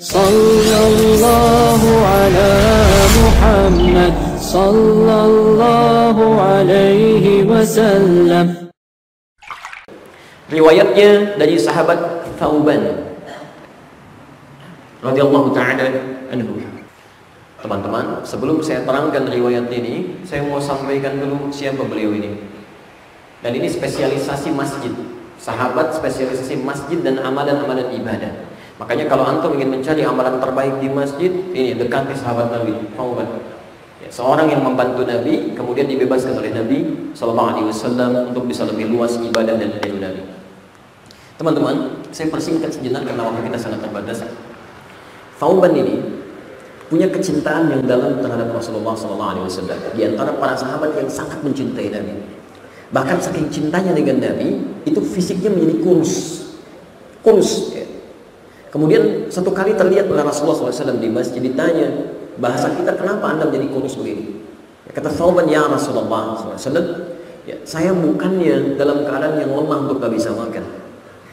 Sallallahu ala Muhammad Sallallahu alaihi wasallam Riwayatnya dari sahabat Thauban radhiyallahu taala anhu. Teman-teman, sebelum saya terangkan riwayat ini, saya mau sampaikan dulu siapa beliau ini. Dan ini spesialisasi masjid. Sahabat spesialisasi masjid dan amalan-amalan ibadah. Makanya kalau antum ingin mencari amalan terbaik di masjid, ini dekati sahabat Nabi, Thauban. Ya, seorang yang membantu Nabi, kemudian dibebaskan oleh Nabi Sallallahu Alaihi Wasallam untuk bisa lebih luas ibadah dan ilmu Nabi. Teman-teman, saya persingkat sejenak karena waktu kita sangat terbatas. Thauban ini punya kecintaan yang dalam terhadap Rasulullah SAW di antara para sahabat yang sangat mencintai Nabi. Bahkan saking cintanya dengan Nabi, itu fisiknya menjadi kurus, kurus. Kemudian satu kali terlihat oleh Rasulullah SAW di masjid ditanya, bahasa kita kenapa anda menjadi kurus begini? Kata Thauban ya Rasulullah SAW, ya, saya bukannya dalam keadaan yang lemah untuk gak bisa makan.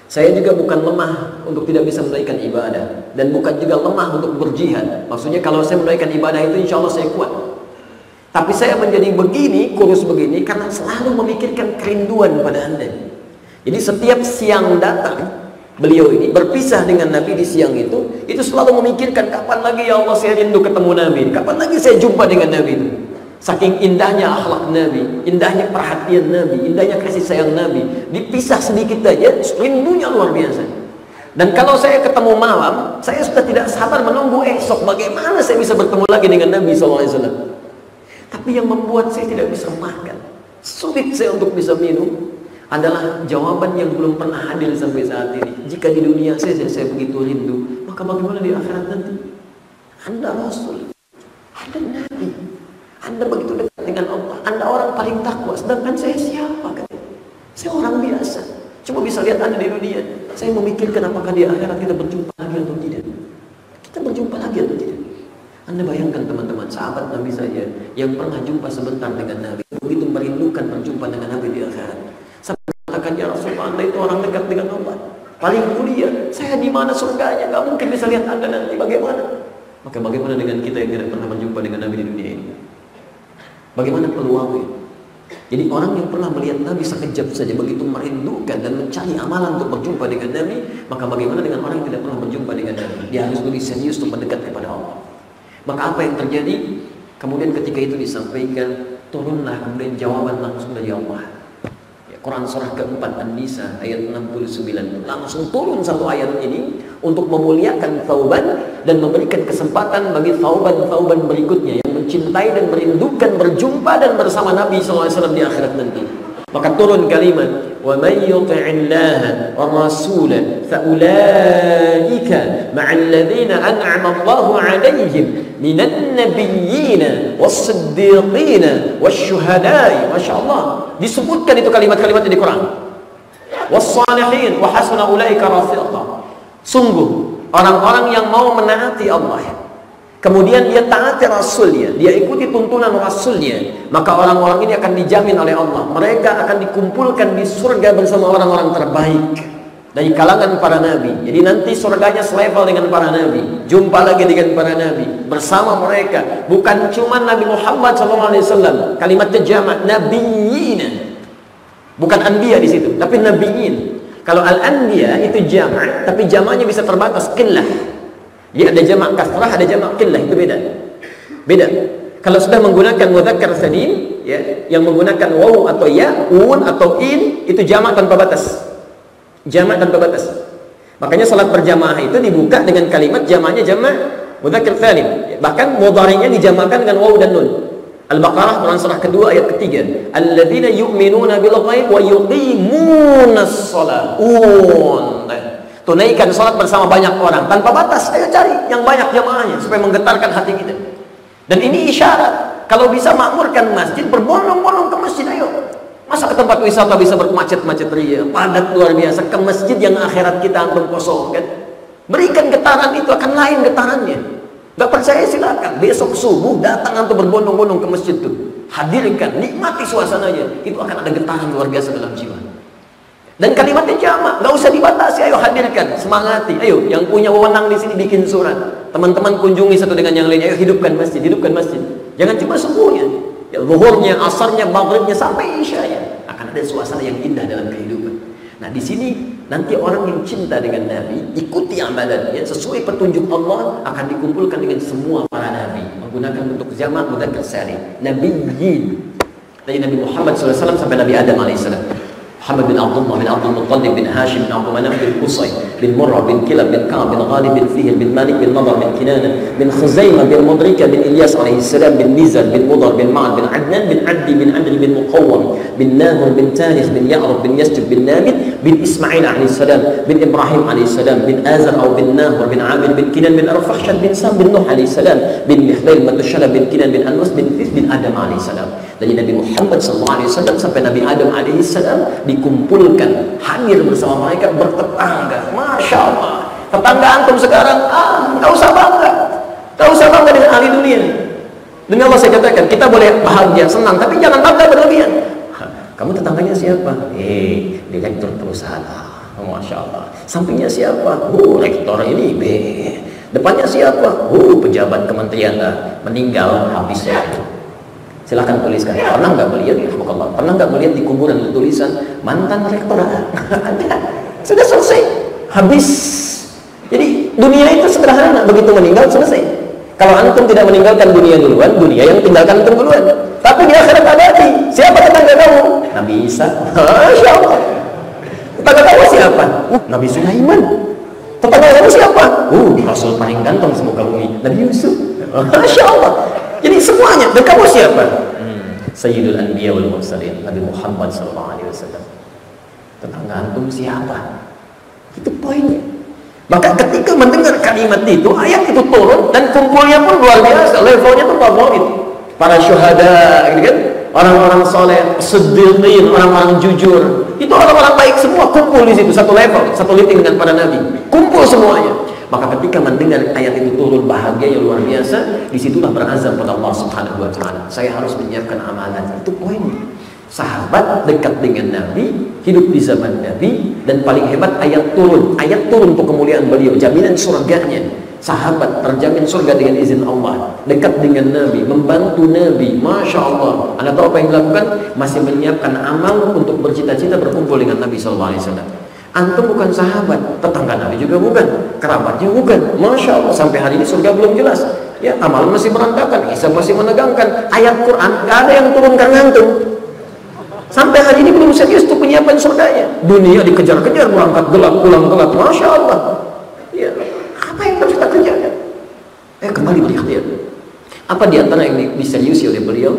Saya juga bukan lemah untuk tidak bisa menunaikan ibadah dan bukan juga lemah untuk berjihad. Maksudnya kalau saya menunaikan ibadah itu insya Allah saya kuat. Tapi saya menjadi begini, kurus begini karena selalu memikirkan kerinduan pada anda. Jadi setiap siang datang, beliau ini berpisah dengan Nabi di siang itu, itu selalu memikirkan kapan lagi ya Allah saya rindu ketemu Nabi, kapan lagi saya jumpa dengan Nabi itu. Saking indahnya akhlak Nabi, indahnya perhatian Nabi, indahnya kasih sayang Nabi. Dipisah sedikit saja, rindunya luar biasa. Dan kalau saya ketemu malam, saya sudah tidak sabar menunggu esok bagaimana saya bisa bertemu lagi dengan Nabi SAW. Tapi yang membuat saya tidak bisa makan, sulit saya untuk bisa minum, adalah jawaban yang belum pernah hadir sampai saat ini. Jika di dunia saya, saya, begitu rindu, maka bagaimana di akhirat nanti? Anda Rasul, Anda Nabi, anda begitu dekat dengan Allah. Anda orang paling takwa. Sedangkan saya siapa? Saya orang biasa. Cuma bisa lihat Anda di dunia. Saya memikirkan apakah di akhirat kita berjumpa lagi atau tidak. Kita berjumpa lagi atau tidak. Anda bayangkan teman-teman, sahabat Nabi saja yang pernah jumpa sebentar dengan Nabi. Begitu merindukan berjumpa dengan Nabi di akhirat. Sampai katakan, ya Rasulullah, Anda itu orang dekat dengan Allah. Paling mulia. Saya di mana surganya? Gak mungkin bisa lihat Anda nanti. Bagaimana? Maka bagaimana dengan kita yang tidak pernah berjumpa dengan Nabi di dunia ini? Bagaimana peluangnya? Jadi orang yang pernah melihat Nabi sekejap saja begitu merindukan dan mencari amalan untuk berjumpa dengan Nabi, maka bagaimana dengan orang yang tidak pernah berjumpa dengan Nabi? Dia harus lebih serius untuk mendekat kepada Allah. Maka apa yang terjadi? Kemudian ketika itu disampaikan, turunlah kemudian jawaban langsung dari Allah. Quran surah keempat An-Nisa ayat 69 langsung turun satu ayat ini untuk memuliakan Tauban dan memberikan kesempatan bagi Tauban-Tauban berikutnya yang mencintai dan merindukan berjumpa dan bersama Nabi SAW di akhirat nanti maka turun kalimat wa may yuti'illaha wa rasulah fa ulaika ma'al ladzina an'ama Allahu 'alaihim minan nabiyyin was-siddiqin wasyuhada'i masyaallah disebutkan itu kalimat-kalimat di Quran. was-salihin wa hasuna ulaika rafiqa sungguh orang-orang yang mau menaati Allah Kemudian dia taati Rasulnya, dia ikuti tuntunan Rasulnya, maka orang-orang ini akan dijamin oleh Allah. Mereka akan dikumpulkan di surga bersama orang-orang terbaik dari kalangan para nabi. Jadi nanti surganya selevel dengan para nabi. Jumpa lagi dengan para nabi bersama mereka. Bukan cuma Nabi Muhammad SAW. Kalimatnya jamak nabiyyin. Bukan anbiya di situ, tapi nabiyyin. Kalau al-anbiya itu jamak, tapi jamaknya bisa terbatas qillah. Dia ada jamak kasrah, ada jamak qillah, itu beda. Beda. Kalau sudah menggunakan mudzakkar salim, ya, yang menggunakan waw atau ya, un atau in, itu jamak tanpa batas. Jamak tanpa batas. Makanya salat berjamaah itu dibuka dengan kalimat jamaknya jamak mudzakkar salim. Bahkan mudhari'nya dijamakan dengan waw dan nun. Al-Baqarah Quran surah kedua ayat ketiga. Alladzina yu'minuna bil ghaib wa yuqimunas shalah. Un. Tunaikan sholat bersama banyak orang tanpa batas. Ayo cari yang banyak jamaahnya supaya menggetarkan hati kita. Dan ini isyarat. Kalau bisa makmurkan masjid, berbondong-bondong ke masjid. Ayo. Masa ke tempat wisata bisa bermacet-macet ria, padat luar biasa ke masjid yang akhirat kita antum kosong kan? Berikan getaran itu akan lain getarannya. Gak percaya silakan. Besok subuh datang antum berbondong-bondong ke masjid itu. Hadirkan, nikmati suasananya. Itu akan ada getaran luar biasa dalam jiwa. Dan kalimatnya jamak, nggak usah dibatasi. Ayo hadirkan, semangati. Ayo, yang punya wewenang di sini bikin surat. Teman-teman kunjungi satu dengan yang lain. Ayo hidupkan masjid, hidupkan masjid. Jangan cuma subuhnya. Ya, zuhurnya, asarnya, maghribnya sampai isya ya. Akan ada suasana yang indah dalam kehidupan. Nah, di sini nanti orang yang cinta dengan Nabi, ikuti amalannya sesuai petunjuk Allah akan dikumpulkan dengan semua para nabi menggunakan bentuk jamak mudzakkar salim. Nabiyyin. Dari Nabi Muhammad SAW sampai Nabi Adam alaihissalam. محمد بن عبد الله بن عبد المطلب بن هاشم بن عبد مناف بن قصي بن مرة بن كلب بن كعب بن غالب بن فهر بن مالك بن نضر بن كنانة بن خزيمة بن مدركة بن إلياس عليه السلام بن نزل بن مضر بن معد بن عدنان بن عدي بن عمرو بن مقوم بن ناهر بن تاريخ بن يعرب بن يسجد بن نابت بن إسماعيل عليه السلام بن إبراهيم عليه السلام بن آزر أو بن ناهر بن عامر بن كنان بن أرفخشد بن سام بن نوح عليه السلام بن مخليل بن بن كنان بن أنوس بن ثيث بن آدم عليه السلام. dari Nabi Muhammad SAW sampai Nabi Adam alaihissalam dikumpulkan hadir bersama mereka bertetangga. Masya Allah. Tetangga antum sekarang ah nggak usah bangga. Nggak usah bangga dengan ahli dunia. Demi Allah saya katakan kita boleh bahagia senang tapi jangan bangga berlebihan. Kamu tetangganya siapa? eh direktur perusahaan. Ah, Masya Allah. Sampingnya siapa? oh rektor ini B depannya siapa? oh pejabat kementerian. Ah, meninggal habisnya Silahkan tuliskan. Pernah nggak melihat? Ya, pernah nggak melihat di kuburan tulisan mantan rektor? Ada. Sudah selesai. Habis. Jadi dunia itu sederhana. Begitu meninggal selesai. Kalau antum tidak meninggalkan dunia duluan, dunia yang tinggalkan antum duluan. Tapi di akhirat abadi. Siapa tetangga kamu? Nabi Isa. Masya Allah. Tetangga kamu siapa? Uh, Nabi Sulaiman. Tetangga kamu siapa? Uh, Rasul paling ganteng semoga bumi. Nabi Yusuf. Masya Allah. Jadi semuanya. Dan kamu siapa? Hmm. Sayyidul Anbiya wal Mursalin. Nabi Muhammad SAW. Tetangga antum siapa? Itu poinnya. Maka ketika mendengar kalimat itu, ayat itu turun dan kumpulnya pun luar biasa. Levelnya itu favorit. Para syuhada, gitu kan? Orang-orang soleh, sedilin, orang-orang jujur. Itu orang-orang baik semua kumpul di situ satu level, satu liting dengan para nabi. Kumpul semuanya. Maka ketika mendengar ayat itu turun bahagia yang luar biasa, di situlah berazam pada Allah Subhanahu Wa Taala. Saya harus menyiapkan amalan. Itu poinnya. Sahabat dekat dengan Nabi, hidup di zaman Nabi, dan paling hebat ayat turun. Ayat turun untuk kemuliaan beliau, jaminan surganya. Sahabat terjamin surga dengan izin Allah. Dekat dengan Nabi, membantu Nabi. Masya Allah. Anda tahu apa yang dilakukan? Masih menyiapkan amal untuk bercita-cita berkumpul dengan Nabi Sallallahu Alaihi Wasallam. Antum bukan sahabat, tetangga Nabi juga bukan, kerabatnya bukan. Masya Allah, sampai hari ini surga belum jelas. Ya, amalan masih berantakan, hisab masih menegangkan. Ayat Quran gak ada yang turun karena antum. Sampai hari ini belum serius tuh penyiapan surganya. Dunia dikejar-kejar, berangkat gelap, pulang gelap. Masya Allah. Ya, apa yang harus kita kerjakan? Eh, kembali berikhtiar. Apa di antara yang diseriusi oleh beliau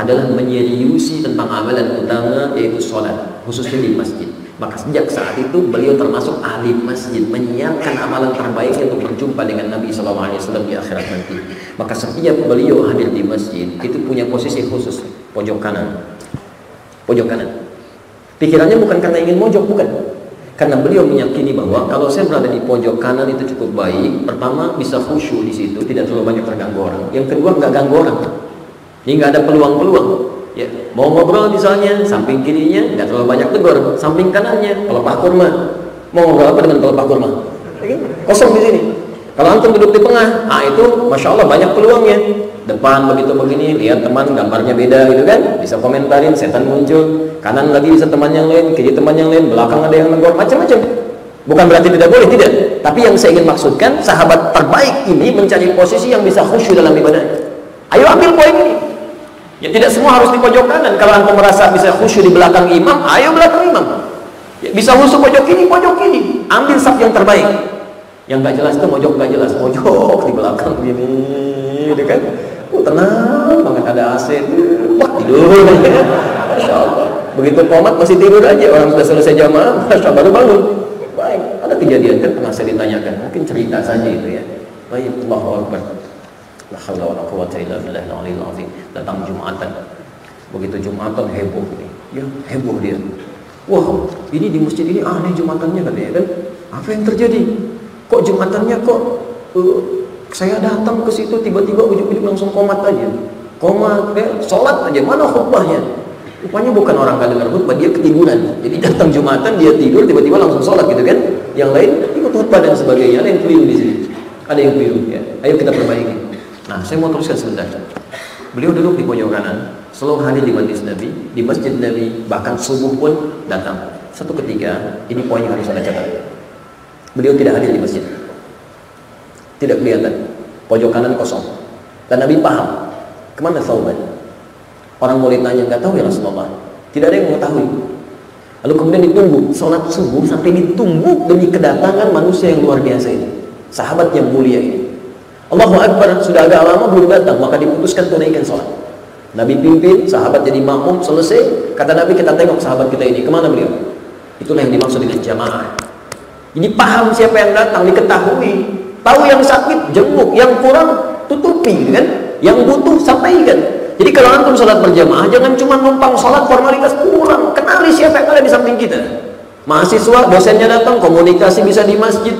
adalah menyeriusi tentang amalan utama yaitu sholat, khususnya di masjid. Maka sejak saat itu beliau termasuk ahli masjid menyiapkan amalan terbaiknya untuk berjumpa dengan Nabi SAW di akhirat nanti. Maka setiap beliau hadir di masjid itu punya posisi khusus pojok kanan, pojok kanan. Pikirannya bukan karena ingin mojok, bukan. Karena beliau meyakini bahwa kalau saya berada di pojok kanan itu cukup baik. Pertama bisa khusyuk di situ, tidak terlalu banyak terganggu orang. Yang kedua nggak ganggu orang. Ini nggak ada peluang-peluang. Ya, mau ngobrol misalnya, samping kirinya nggak terlalu banyak tegur, samping kanannya pelepah kurma. Mau ngobrol apa dengan pelepah kurma? Ya kan? Kosong di sini. Kalau antum duduk di tengah, ah itu masya Allah banyak peluangnya. Depan begitu begini, lihat teman gambarnya beda gitu kan, bisa komentarin, setan muncul. Kanan lagi bisa teman yang lain, kiri teman yang lain, belakang ada yang negor, macam-macam. Bukan berarti tidak boleh, tidak. Tapi yang saya ingin maksudkan, sahabat terbaik ini mencari posisi yang bisa khusyuk dalam ibadah. Ayo ambil poin ini. Ya tidak semua harus di pojok kanan. Kalau anda merasa bisa khusyuk di belakang imam, ayo belakang imam. Ya, bisa khusyuk pojok kiri, pojok kiri. Ambil sab yang terbaik. Yang nggak jelas itu pojok nggak jelas, pojok di belakang gini, kan? Oh, tenang banget ada AC, wah tidur, masya Allah. Begitu komat masih tidur aja, orang sudah selesai jamaah, masya Allah baru bangun. Baik, ada kejadian kan pernah saya ditanyakan, mungkin cerita saja itu ya. Baik, Allahu Akbar. La haula wala quwwata illa billahil aliyil azim. Datang Jumatan. Begitu Jumatan heboh nih. Ya, heboh dia. Wah, ini di masjid ini aneh Jumatannya katanya kan. Apa yang terjadi? Kok Jumatannya kok uh, saya datang ke situ tiba-tiba ujuk-ujuk langsung komat aja. Komat, eh, sholat aja. Mana khutbahnya? Rupanya bukan orang gak dengar khutbah, dia ketiduran. Jadi datang Jumatan, dia tidur, tiba-tiba langsung sholat gitu kan. Yang lain ikut khutbah dan sebagainya. Ada yang keliru di sini. Ada yang keliru ya. Ayo kita perbaiki. Nah, saya mau teruskan sebentar. Beliau duduk di pojok kanan, selalu hadir di majlis Nabi, di masjid Nabi, bahkan subuh pun datang. Satu ketika, ini poin yang harus anda catat. Beliau tidak hadir di masjid. Tidak kelihatan. Pojok kanan kosong. Dan Nabi paham. Ke mana Thauban? Orang boleh tanya, nggak tahu ya Rasulullah. Tidak ada yang mengetahui. Lalu kemudian ditunggu sholat subuh sampai ditunggu demi kedatangan manusia yang luar biasa ini. Sahabat yang mulia ini. Allahu Akbar sudah agak lama belum datang maka diputuskan tunaikan sholat. Nabi pimpin, sahabat jadi makmum, selesai. Kata Nabi kita tengok sahabat kita ini ke mana beliau? Itulah yang dimaksud dengan jamaah. Ini paham siapa yang datang, diketahui. Tahu yang sakit, jenguk, yang kurang tutupi, kan? Yang butuh sampaikan. Jadi kalau antum sholat berjamaah, jangan cuma numpang sholat formalitas kurang. Kenali siapa yang ada di samping kita. Mahasiswa, dosennya datang, komunikasi bisa di masjid.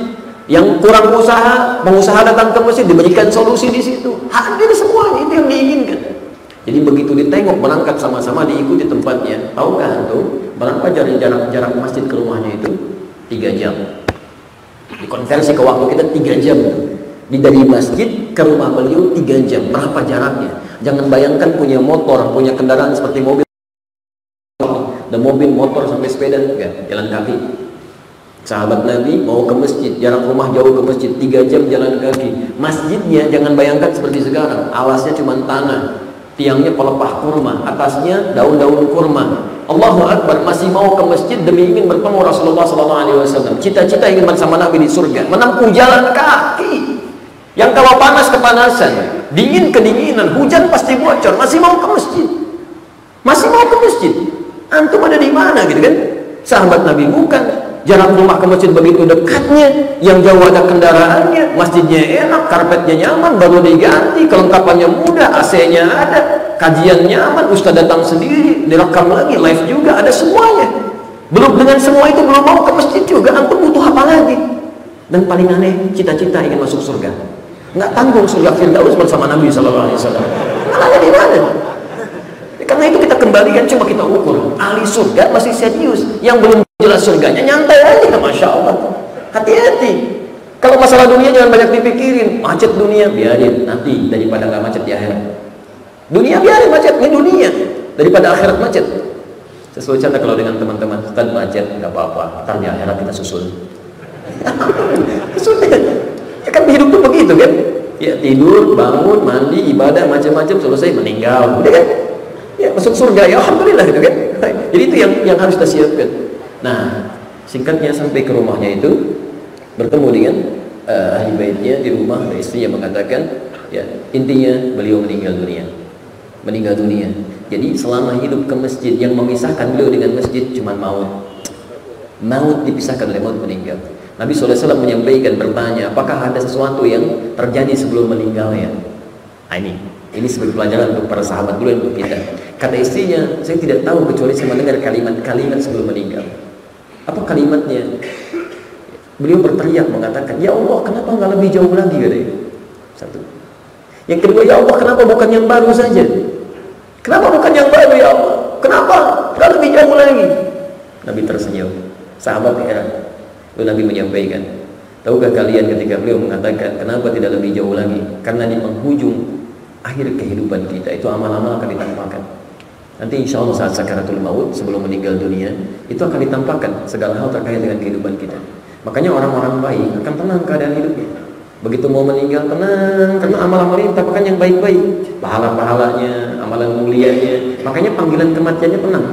Yang kurang usaha, pengusaha datang ke masjid, diberikan solusi di situ. Hadir semuanya, itu yang diinginkan. Jadi begitu ditengok berangkat sama-sama diikuti tempatnya. Tahukah antum berapa jarak jarak masjid ke rumahnya itu? Tiga jam. Dikonversi ke waktu kita tiga jam. Di dari masjid ke rumah beliau tiga jam. Berapa jaraknya? Jangan bayangkan punya motor, punya kendaraan seperti mobil. Dan mobil, motor sampai sepeda enggak, jalan kaki. Sahabat Nabi mau ke masjid, jarak rumah jauh ke masjid, tiga jam jalan kaki. Masjidnya jangan bayangkan seperti sekarang, alasnya cuma tanah, tiangnya pelepah kurma, atasnya daun-daun kurma. Allahu Akbar masih mau ke masjid demi ingin bertemu Rasulullah SAW. Cita-cita ingin bersama Nabi di surga, menempuh jalan kaki. Yang kalau panas kepanasan, dingin kedinginan, hujan pasti bocor, masih mau ke masjid. Masih mau ke masjid. Antum ada di mana gitu kan? Sahabat Nabi bukan. Jarak rumah ke masjid begitu dekatnya, yang jauh ada kendaraannya, masjidnya enak, karpetnya nyaman, baru diganti, kelengkapannya mudah, AC-nya ada, kajian nyaman, ustaz datang sendiri, direkam lagi, live juga, ada semuanya. Belum dengan semua itu belum mau ke masjid juga, antum butuh apa lagi? Dan paling aneh, cita-cita ingin masuk surga nggak tanggung surga Firdaus bersama Nabi Alaihi Wasallam. Malahnya di mana? Karena itu kita kembalikan coba kita ukur. Ahli surga masih serius, yang belum jelas surganya nyantai aja, masya Allah. Hati-hati. Kalau masalah dunia jangan banyak dipikirin. Macet dunia biarin nanti daripada nggak macet di akhirat. Dunia biarin macet ini dunia daripada akhirat macet. Sesuai canda kalau dengan teman-teman, Ustaz macet nggak apa-apa, ntar di akhirat kita susul. Sudah. Ya kan hidup tuh begitu kan? Ya tidur, bangun, mandi, ibadah, macam-macam selesai meninggal, udah kan? Ya masuk surga ya alhamdulillah gitu kan. Jadi itu yang yang harus kita siapkan. Nah, singkatnya sampai ke rumahnya itu bertemu dengan uh, ahli baitnya di rumah ada istri yang mengatakan ya intinya beliau meninggal dunia. Meninggal dunia. Jadi selama hidup ke masjid yang memisahkan beliau dengan masjid cuma maut. Maut dipisahkan oleh maut meninggal. Nabi SAW menyampaikan bertanya, apakah ada sesuatu yang terjadi sebelum meninggalnya? Nah, ini, ini sebagai pelajaran untuk para sahabat dulu dan untuk kita. Kata istrinya, saya tidak tahu kecuali saya mendengar kalimat-kalimat sebelum meninggal. Apa kalimatnya? Beliau berteriak mengatakan, Ya Allah, kenapa nggak lebih jauh lagi? Katanya. Satu. Yang kedua, Ya Allah, kenapa bukan yang baru saja? Kenapa bukan yang baru, Ya Allah? Kenapa? Nggak lebih jauh lagi? Nabi tersenyum. Sahabat heran. Lalu Nabi menyampaikan, tahukah kalian ketika beliau mengatakan, kenapa tidak lebih jauh lagi? Karena di penghujung akhir kehidupan kita itu amal-amal akan ditampakkan. Nanti insya Allah saat sakaratul maut sebelum meninggal dunia itu akan ditampakkan segala hal terkait dengan kehidupan kita. Makanya orang-orang baik akan tenang keadaan hidupnya. Begitu mau meninggal tenang karena amal-amal ini ditampakkan yang baik-baik, pahala-pahalanya, amalan mulianya. Makanya panggilan kematiannya tenang.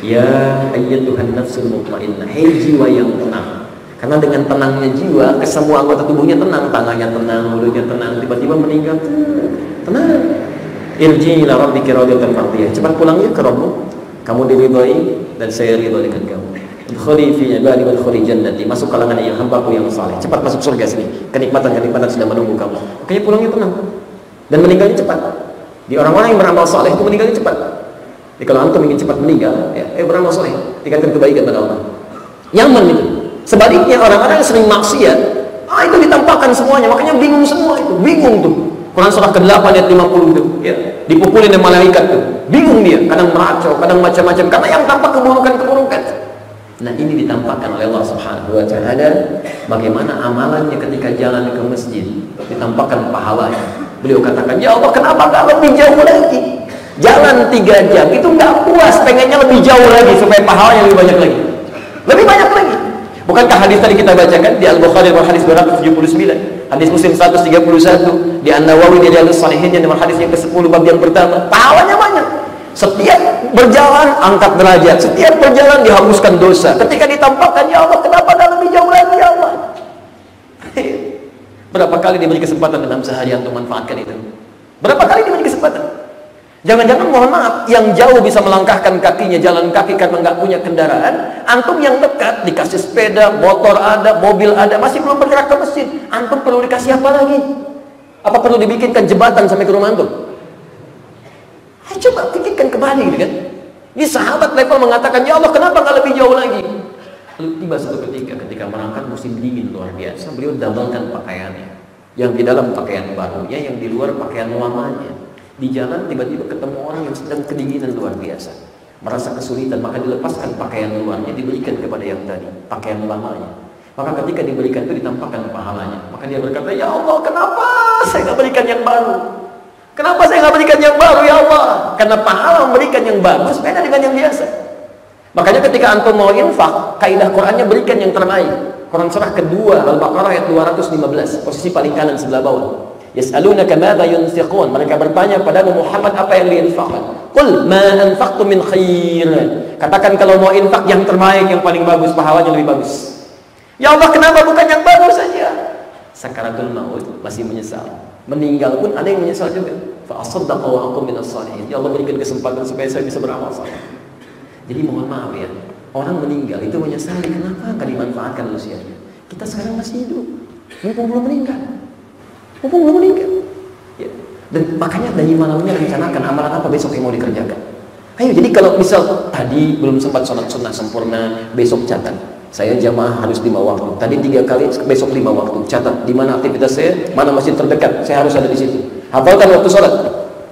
Ya ayyatuhan nafsul mutmainnah, hei jiwa yang tenang. Karena dengan tenangnya jiwa, ke semua anggota tubuhnya tenang, tangannya tenang, mulutnya tenang, tiba-tiba meninggal, tenang. Irji ila rabbika radiyatan mardiyah. Cepat pulangnya ke Rabbmu. Kamu diridhai dan saya ridho dengan kamu. Udkhuli fi ibadi wa udkhuli jannati. Masuk kalangan yang hambaku yang saleh. Cepat masuk surga sini. Kenikmatan-kenikmatan sudah menunggu kamu. Makanya pulangnya tenang. Dan meninggalnya cepat. Di orang-orang yang beramal saleh itu meninggalnya cepat. Jadi kalau antum ingin cepat meninggal, ya, eh beramal saleh, tingkatkan kebaikan pada Allah. Nyaman itu. Sebaliknya orang-orang yang sering maksiat, ah itu ditampakkan semuanya, makanya bingung semua itu, bingung tuh. Quran surah ke-8 ayat 50 itu, ya, dipukulin oleh malaikat tuh. Bingung dia, kadang meracau, kadang macam-macam karena yang tampak keburukan-keburukan. Nah, ini ditampakkan oleh Allah Subhanahu wa taala bagaimana amalannya ketika jalan ke masjid, ditampakkan pahalanya. Beliau katakan, "Ya Allah, kenapa enggak lebih jauh lagi?" Jalan tiga jam itu nggak puas, pengennya lebih jauh lagi supaya pahalanya lebih banyak lagi. Lebih banyak lagi. Bukankah hadis tadi kita bacakan di Al-Bukhari hadis 279, hadis Muslim 131, di An-Nawawi di Riyadhus Shalihin yang hadis yang ke-10 bab yang pertama. Pahalanya banyak. Setiap berjalan angkat derajat, setiap berjalan dihapuskan dosa. Ketika ditampakkan ya Allah, kenapa ada lebih jauh lagi ya Allah? Berapa kali diberi kesempatan dalam sehari untuk manfaatkan itu? Berapa kali diberi kesempatan? Jangan-jangan mohon maaf, yang jauh bisa melangkahkan kakinya jalan kaki karena nggak punya kendaraan. Antum yang dekat dikasih sepeda, motor ada, mobil ada, masih belum bergerak ke masjid. Antum perlu dikasih apa lagi? Apa perlu dibikinkan jembatan sampai ke rumah antum? Ayo coba pikirkan kembali gitu kan. Ini sahabat level mengatakan, ya Allah kenapa nggak lebih jauh lagi? Lalu tiba satu ketika ketika merangkak musim dingin luar biasa, beliau dabalkan pakaiannya. Yang di dalam pakaian barunya, yang di luar pakaian lamanya. Di jalan tiba-tiba ketemu orang yang sedang kedinginan luar biasa. Merasa kesulitan, maka dilepaskan pakaian luarnya, diberikan kepada yang tadi, pakaian lamanya. Maka ketika diberikan itu ditampakkan pahalanya. Maka dia berkata, Ya Allah, kenapa saya nggak berikan yang baru? Kenapa saya nggak berikan yang baru, Ya Allah? Karena pahala memberikan yang bagus beda dengan yang biasa. Makanya ketika antum mau infak, kaidah Qurannya berikan yang terbaik. Quran surah kedua Al-Baqarah ayat 215, posisi paling kanan sebelah bawah. Yas'alunaka madza yunfiqun. Mereka bertanya pada Muhammad apa yang diinfakkan. Qul ma anfaqtum min khair. Katakan kalau mau infak yang terbaik, yang paling bagus, pahalanya lebih bagus. Ya Allah, kenapa bukan yang bagus saja? Sakaratul maut masih menyesal. Meninggal pun ada yang menyesal juga. Fa asaddaqa wa aqum minas salihin. Ya Allah berikan kesempatan supaya saya bisa beramal saleh. Jadi mohon maaf ya, orang meninggal itu menyesali kenapa enggak dimanfaatkan usianya. Kita sekarang masih hidup, mumpung belum meninggal. Mumpung belum meninggal. Ya. Dan makanya dari malamnya rencanakan amalan apa besok yang mau dikerjakan. Ayo, jadi kalau misal tadi belum sempat sholat sunnah sempurna, besok catat. Saya jamaah harus lima waktu. Tadi tiga kali, besok lima waktu. Catat di mana aktivitas saya, mana masjid terdekat. Saya harus ada di situ. Hafalkan waktu sholat.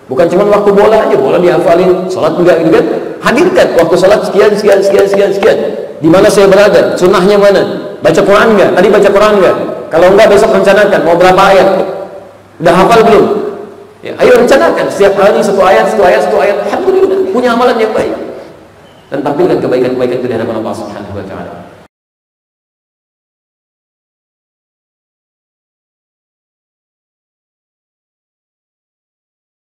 Bukan cuma waktu bola aja, bola dihafalin, sholat enggak gitu kan? Hadirkan waktu sholat sekian, sekian, sekian, sekian, sekian. Di mana saya berada, sunnahnya mana? Baca Quran enggak? Tadi baca Quran enggak? Kalau enggak besok rencanakan mau berapa ayat? Udah hafal belum? Ya, ayo rencanakan setiap hari satu ayat, satu ayat, satu ayat. Alhamdulillah punya amalan yang baik. Dan tampilkan kebaikan-kebaikan itu di hadapan Allah Subhanahu wa taala.